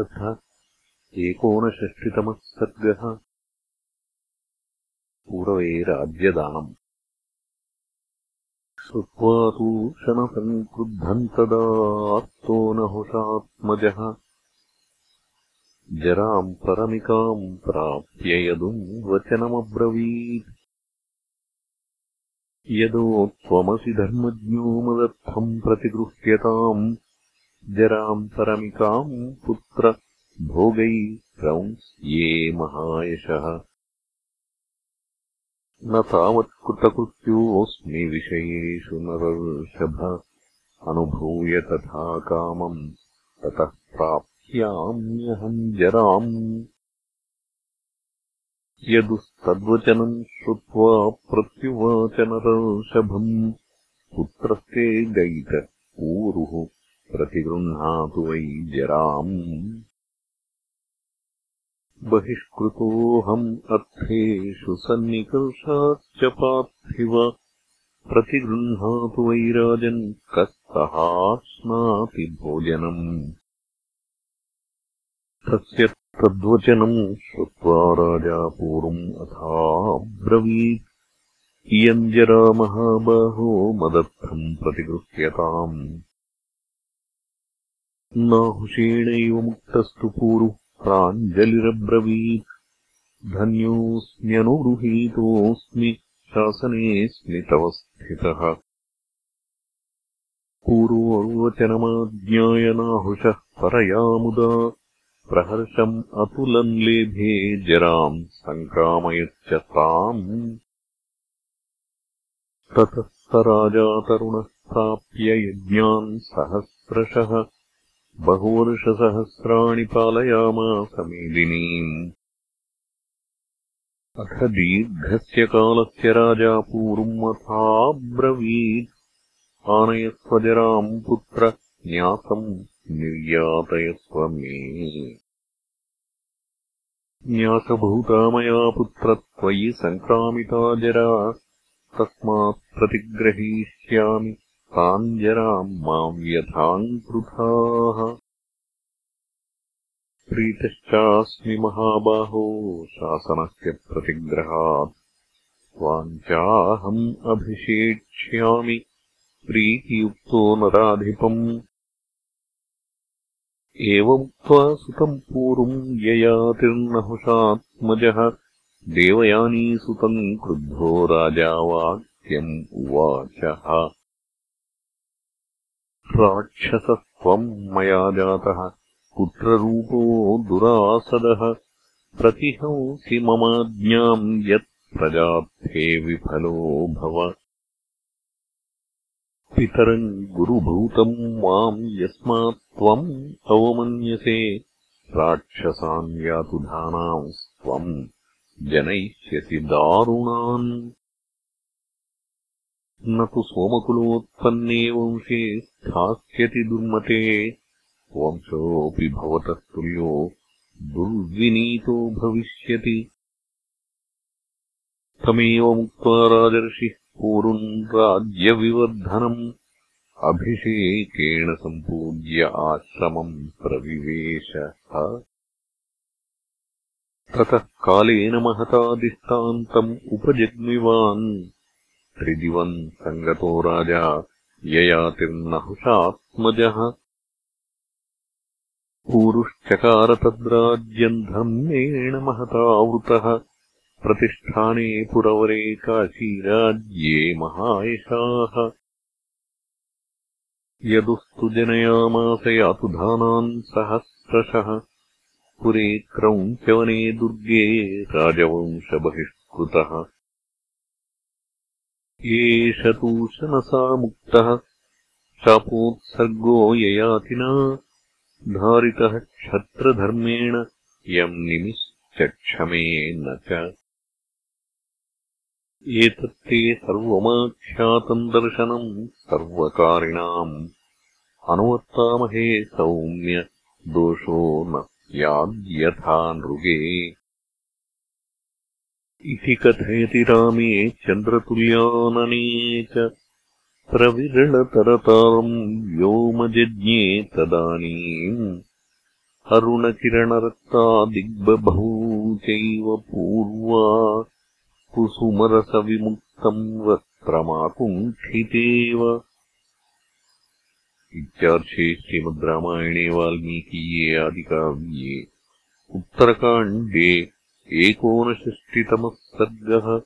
अथ एकोनषष्टितमः सर्गः पूर्वे राज्यदानम् श्रुत्वा तूषणसङ्क्रुद्धम् तदात्तो नहुषात्मजः जराम् परमिकाम् प्राप्य यदुम् वचनमब्रवीत्। यदो त्वमसि धर्मज्ञो मदर्थम् प्रतिगृह्यताम् जराम् परमिकाम् पुत्र भोगै रंस्ये महायशः। न तावत्कृतकृत्योऽस्मि विषयेषु नरर्षभ अनुभूय तथा कामम् ततः प्राप्स्याम्यहम् जराम्। यदुस्तद्वचनम् श्रुत्वा प्रत्युवाच नरर्षभम् पुत्रस्ते गैत ऊरुः प्रतिगृह्णातु वै जराम्। बहिष्कृतोऽहम् अर्थेषु सन्निकर्षाच्च पार्थिव। प्रतिगृह्णातु वै राजन् कस्तहाश्नाति भोजनम्। तस्य तद्वचनम् श्रुत्वा राजा पूर्वम् अथाब्रवीत्। इयम् जरा महाबाहो मदर्थम् प्रतिगृह्यताम् नाहुषेणैव मुक्तस्तु पूरुः प्राञ्जलिरब्रवीत्। धन्योऽस्म्यनुगृहीतोऽस्मि शासनेऽस्मि तव स्थितः पूर्ववचनमाज्ञाय नाहुषः परया मुदा प्रहर्षम् अतुलम् लेभे जराम् सङ्क्रामयच्च ताम्। ततः स राजा तरुणः प्राप्य यज्ञान् सहस्रशः बहुवर्षसहस्राणि पालयामास मेदिनीम्। अथ दीर्घस्य कालस्य राजा पूर्वमथाब्रवीत् आनयस्वजराम् पुत्र न्यासम् निर्यातयस्व मे। न्यासभूता मया पुत्र त्वयि सङ्क्रामिता जरा। तस्मात् प्रतिग्रहीष्यामि ताञ्जराम् माम् व्यथाम् कृथाः प्रीतश्चास्मि महाबाहो शासनस्य प्रतिग्रहात्। त्वाञ्चाहम् अभिषेक्ष्यामि प्रीतियुक्तो नराधिपम्। एवमुक्त्वा सुतम् पूर्वम् ययातिर्नहुषात्मजः देवयानीसुतम् क्रुद्धो राजा वाक्यम् उवाचः राक्षसत्वम् मया जातः पुत्ररूपो दुरासदः प्रतिहंसि ममाज्ञाम् यत् प्रजार्थे विफलो भव। पितरम् गुरुभूतम् माम् यस्मात् त्वम् अवमन्यसे राक्षसान् यातुधानांस्त्वम् जनयिष्यसि दारुणान् न तु सोमकुलोत्पन्ने वंशे स्थास्यति दुर्मते। वंशोऽपि भवतः तुल्यो दुर्विनीतो भविष्यति। तमेव मुक्त्वा राजर्षिः पूर्वम् राज्यविवर्धनम् अभिषेकेण सम्पूज्य आश्रमम् प्रविवेशः। ततः कालेन महता दिष्टान्तम् उपजग्मिवान् त्रिदिवम् सङ्गतो राजा ययातिर्नहुषात्मजः। ऊरुश्चकार तद्राज्यम् धर्मेण महतावृतः प्रतिष्ठाने पुरवरे काशीराज्ये महायशाः। यदुस्तु जनयामास यातुधानान् सहस्रशः। पुरे क्रौञ्चवने दुर्गे राजवंशबहिष्कृतः एष तूषणसा मुक्तः। शापोत्सर्गो ययातिना। धारितः क्षत्रधर्मेण यम् निमिश्चक्षमे न च। एतत्ते सर्वमाख्यातम् दर्शनम् सर्वकारिणाम्। अनुवर्तामहे सौम्य दोषो न स्याद्यथा नृगे इति कथयति रामे चन्द्रतुल्यानने च प्रविरलतरताम् व्योमजज्ञे तदानीम् अरुणकिरणरक्ता दिग्बभू चैव पूर्वा कुसुमरसविमुक्तम् वस्त्रमाकुण्ठितेव। इत्यार्षे श्रीमद्रामायणे वाल्मीकीये आदिकाव्ये उत्तरकाण्डे एकोनषष्टितमः सर्गः